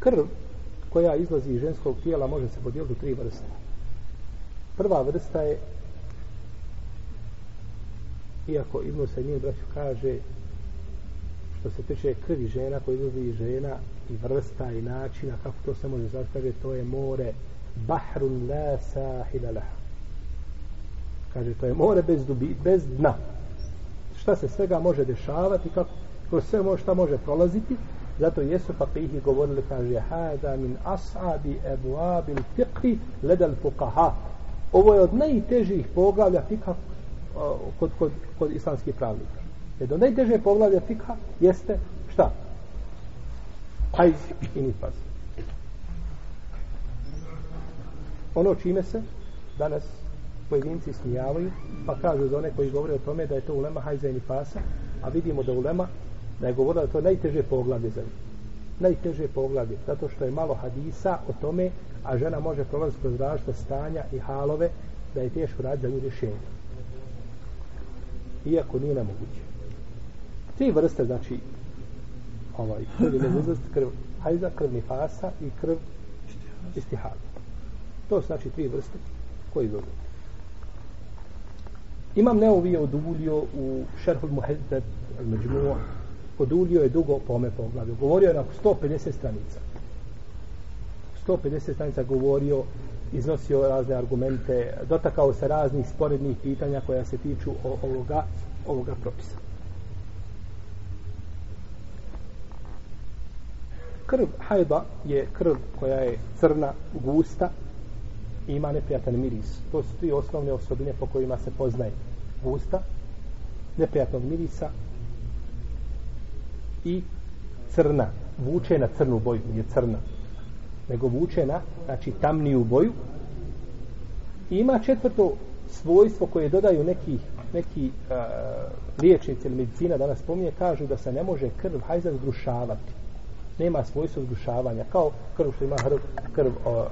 Krv koja izlazi iz ženskog tijela može se podijeliti u tri vrste. Prva vrsta je iako Ibn Sajmin braću kaže što se tiče krvi žena koji izlazi iz žena i vrsta i načina kako to se može zvati kaže to je more bahrun la sahila laha kaže to je more bez, dubi, bez dna šta se svega može dešavati kako kroz sve može, šta može prolaziti zato jesu faqihi govorili kaže hada min as'abi ebuabil fiqhi ledal fuqaha. Ovo je od najtežih poglavlja fikha kod, kod, kod islamskih pravnika. Jer do najteže poglavlja fikha jeste šta? hajz i nifaz ono čime se danas pojedinci smijavaju pa kažu za one koji govore o tome da je to ulema hajza i nifasa a vidimo da ulema da je govorila da to najteže poglavlje za njih. Najteže poglavlje zato što je malo hadisa o tome a žena može prolaziti kroz različite stanja i halove da je teško raditi za nju rješenje. Iako nije nemoguće. Tri vrste znači ovaj krv je krv hajza, krv nifasa i krv istihada to su znači tri vrste koji dolaze. imam neovije odulio u šerhul muhezzeb al-međmu'a odulio je dugo po ome poglavlju. Govorio je na 150 stranica. 150 stranica govorio, iznosio razne argumente, dotakao se raznih sporednih pitanja koja se tiču ovoga, ovoga propisa. Krv hajba je krv koja je crna, gusta i ima neprijatan miris. To su tri osnovne osobine po kojima se poznaje gusta, neprijatnog mirisa i crna vuče na crnu boju nije crna nego vuče na znači tamniju boju. I ima četvrto svojstvo koje dodaju neki neki uh, liječnici ili medicina danas spominje kažu da se ne može krv hajza zgrušavati nema svojstvo zgrušavanja kao krv što ima krv, krv uh,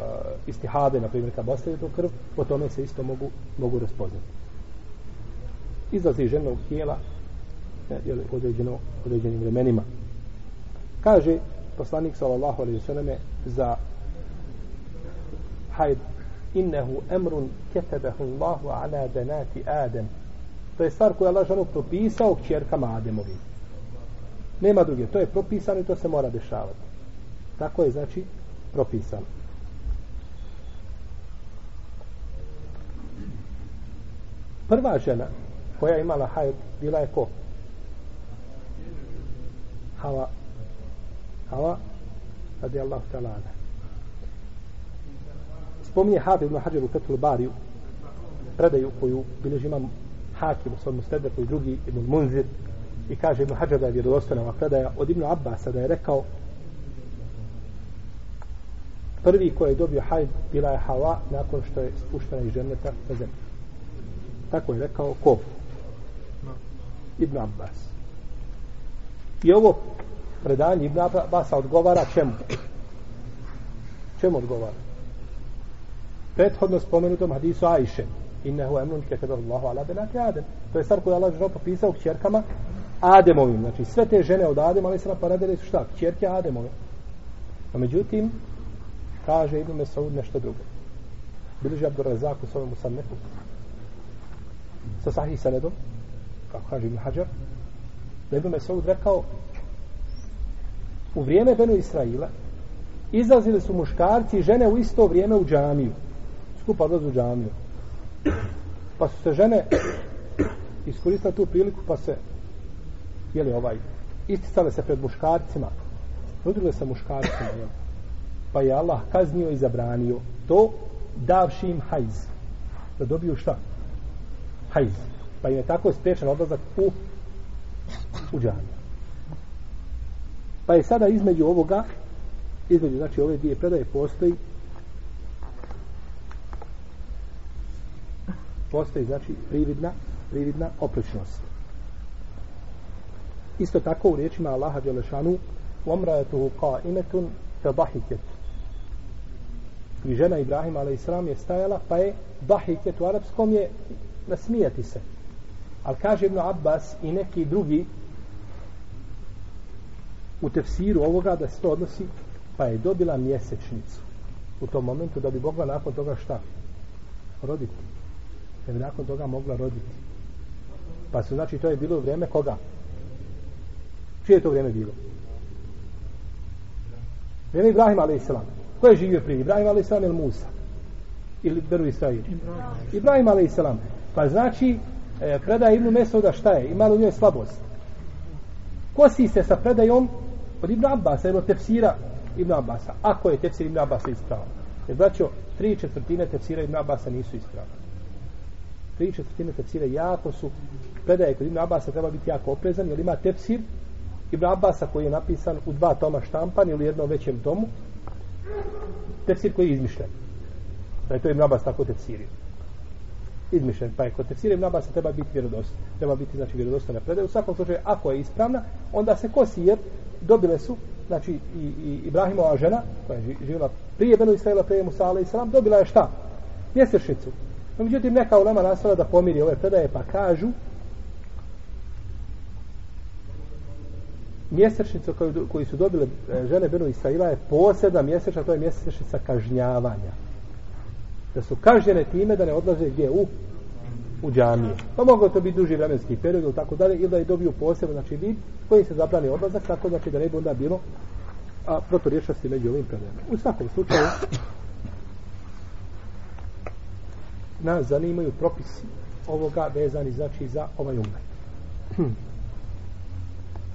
istihade na primjer kad ostaje to krv po tome se isto mogu, mogu raspoznati. Izlazi ženog tijela E, jel, određeno, određenim vremenima. Kaže poslanik sallallahu alaihi sallam za hajd innehu emrun ketebehu Allahu ala benati Adem. To je stvar koju je Allah žanu propisao kćerkama Ademovim Nema druge. To je propisano i to se mora dešavati. Tako je znači propisano. Prva žena koja je imala hajd bila je ko? Hava Hava radi Allah ta'ala spominje Habib ibn Hajar u Fethul Bariju predaju koju bilježi imam Hakim u svom stedeku i drugi ibn Munzir i kaže ibn Hajar da je vjerodostojna ova predaja od ibn Abbasa da je rekao prvi koji je dobio hajb bila je Hava nakon što je spuštena iz ženeta na zemlju. Tako je rekao ko? Ibn Abbas i ovo predanje Ibn Abasa odgovara čemu? Čemu odgovara? Prethodno spomenutom hadisu Ajše innehu emnun ketebe Allahu ala benati Adem. To je stvar koju Allah žao popisao kćerkama Ademovim. Znači sve te žene od Adema, ali se na paradele su šta? Kćerke Ademove. A međutim, kaže Ibn Mesaud nešto drugo. Biliži Abdur Razak u svojom usamneku sa sahih sanedom, kako kaže Ibn Hajar, da Ibn Mesaud rekao u vrijeme Benu Israila izlazili su muškarci i žene u isto vrijeme u džamiju. Skupa odlazu u džamiju. Pa su se žene iskoristile tu priliku pa se jeli ovaj isticale se pred muškarcima nudile se muškarcima jel? pa je Allah kaznio i zabranio to davši im hajz da dobiju šta? hajz pa im je tako spriječen odlazak u u džamiju Pa je sada između ovoga, između znači ove dvije predaje postoji postoji znači prividna prividna oprečnost. Isto tako u riječima Allaha Đelešanu omrajetuhu ka imetun fe. I žena Ibrahima a.s. je stajala pa je bahiket u arapskom je nasmijati se. Ali kaže Ibn Abbas i neki drugi u tefsiru ovoga da se to odnosi pa je dobila mjesečnicu u tom momentu da bi mogla nakon toga šta? Roditi. Da bi nakon toga mogla roditi. Pa su, znači, to je bilo vrijeme koga? Čije je to vrijeme bilo? Vrijeme Ibrahim a.s. Ko je živio prije? Ibrahim a.s. ili Musa? Ili Beru Israil? Ibrahim a.s. Pa znači, e, predaje Ibnu Mesuda šta je? Ima li u njoj slabost? Kosi se sa predajom od Ibn Abbas, ili od tefsira Ibn Abbasa. Ako je tefsir Ibn Abbasa ispravan. Jer braćo, tri četvrtine tefsira Ibn Abbasa nisu ispravne. Tri četvrtine tefsira jako su predaje kod Ibn Abbasa treba biti jako oprezan, jer ima tefsir Ibn Abbasa koji je napisan u dva toma štampan ili u jednom većem tomu. Tefsir koji je izmišljen. Da je to Ibn Abbas tako tefsirio. Izmišljen. Pa je kod tefsira Ibn Abbasa treba biti vjerodostan. Treba biti znači vjerodostan na predaju. U svakom slučaju, ako je ispravna, onda se kosi jer dobile su znači i, i Ibrahimova žena koja je živjela prije Benu Israela prije Musa alaih Islam, dobila je šta? mjesečnicu. No, međutim neka ulema nastala da pomiri ove predaje pa kažu mjesečnicu koju, koju su dobile e, žene Benu Israela je posebna mjesečna to je mjesečnica kažnjavanja. Da su kažnjene time da ne odlaze gdje? U u džamiji. Pa moglo to biti duži vremenski period ili tako dalje, ili da je dobio posebno, znači vid, koji se zabrani odlazak, tako znači da ne bi onda bilo a proturječnosti među ovim predajama. U svakom slučaju, nas zanimaju propisi ovoga vezani znači za ovaj umet.